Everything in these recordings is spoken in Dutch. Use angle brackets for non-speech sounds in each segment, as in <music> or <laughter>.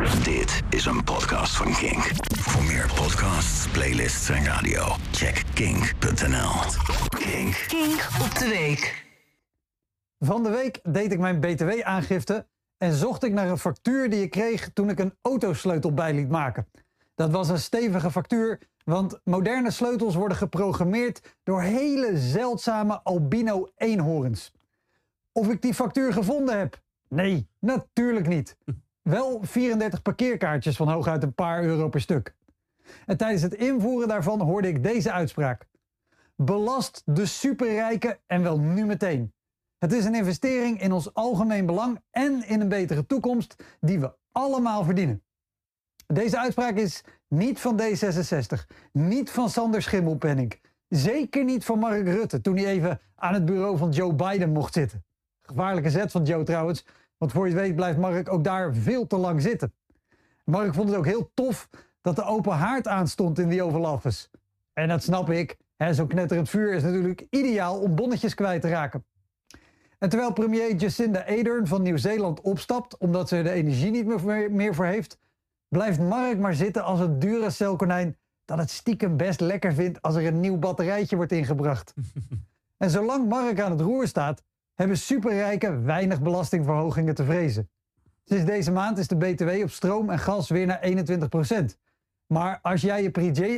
Dit is een podcast van Kink. Voor meer podcasts, playlists en radio, check kink.nl. Kink. Kink op de week. Van de week deed ik mijn BTW-aangifte en zocht ik naar een factuur die ik kreeg toen ik een autosleutel bij liet maken. Dat was een stevige factuur, want moderne sleutels worden geprogrammeerd door hele zeldzame albino eenhoorns. Of ik die factuur gevonden heb? Nee, natuurlijk niet. Wel 34 parkeerkaartjes van hooguit een paar euro per stuk. En tijdens het invoeren daarvan hoorde ik deze uitspraak. Belast de superrijken en wel nu meteen. Het is een investering in ons algemeen belang en in een betere toekomst die we allemaal verdienen. Deze uitspraak is niet van D66, niet van Sander Schimmelpenning, zeker niet van Mark Rutte toen hij even aan het bureau van Joe Biden mocht zitten. Gevaarlijke zet van Joe trouwens, want voor je het weet blijft Mark ook daar veel te lang zitten. Mark vond het ook heel tof dat de open haard aanstond in die Oval Office. En dat snap ik, zo'n knetterend vuur is natuurlijk ideaal om bonnetjes kwijt te raken. En terwijl premier Jacinda Ardern van Nieuw-Zeeland opstapt omdat ze de energie niet meer, meer voor heeft, blijft Mark maar zitten als een Duracell-konijn dat het stiekem best lekker vindt als er een nieuw batterijtje wordt ingebracht. <laughs> en zolang Mark aan het roer staat, hebben superrijken weinig belastingverhogingen te vrezen. Sinds deze maand is de BTW op stroom en gas weer naar 21%. Maar als jij je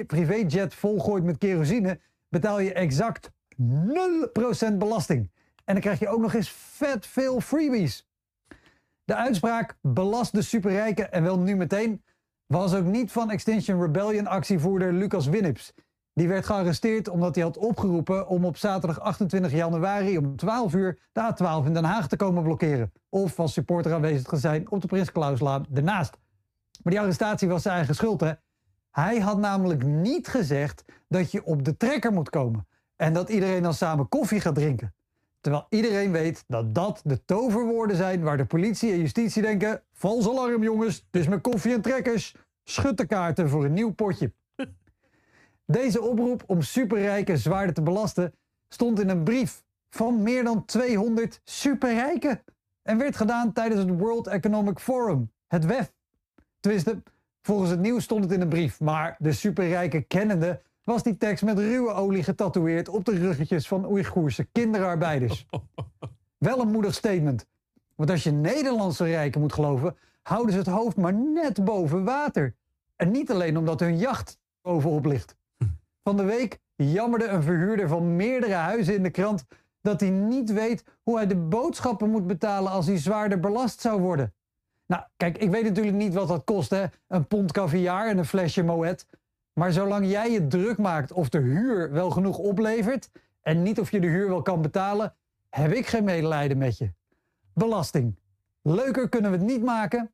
privéjet volgooit met kerosine, betaal je exact 0% belasting. En dan krijg je ook nog eens vet veel freebies. De uitspraak belast de superrijken en wel nu meteen was ook niet van Extinction Rebellion actievoerder Lucas Winnips. Die werd gearresteerd omdat hij had opgeroepen om op zaterdag 28 januari om 12 uur de A12 in Den Haag te komen blokkeren. Of als supporter aanwezig te zijn op de Prins Klauslaan ernaast. Maar die arrestatie was zijn eigen schuld hè. Hij had namelijk niet gezegd dat je op de trekker moet komen. En dat iedereen dan samen koffie gaat drinken. Terwijl iedereen weet dat dat de toverwoorden zijn waar de politie en justitie denken: vals alarm jongens, het is met koffie en trekkers. Schud de kaarten voor een nieuw potje. Deze oproep om superrijken zwaarder te belasten stond in een brief van meer dan 200 superrijken en werd gedaan tijdens het World Economic Forum, het WEF. Tenminste, volgens het nieuws stond het in een brief, maar de superrijken kennende was die tekst met ruwe olie getatoeëerd op de ruggetjes van Oeigoerse kinderarbeiders. <laughs> Wel een moedig statement. Want als je Nederlandse rijken moet geloven, houden ze het hoofd maar net boven water. En niet alleen omdat hun jacht bovenop ligt. Van de week jammerde een verhuurder van meerdere huizen in de krant dat hij niet weet hoe hij de boodschappen moet betalen als hij zwaarder belast zou worden. Nou, kijk, ik weet natuurlijk niet wat dat kost, hè? Een pond caviar en een flesje Moet. Maar zolang jij je druk maakt of de huur wel genoeg oplevert en niet of je de huur wel kan betalen, heb ik geen medelijden met je. Belasting. Leuker kunnen we het niet maken,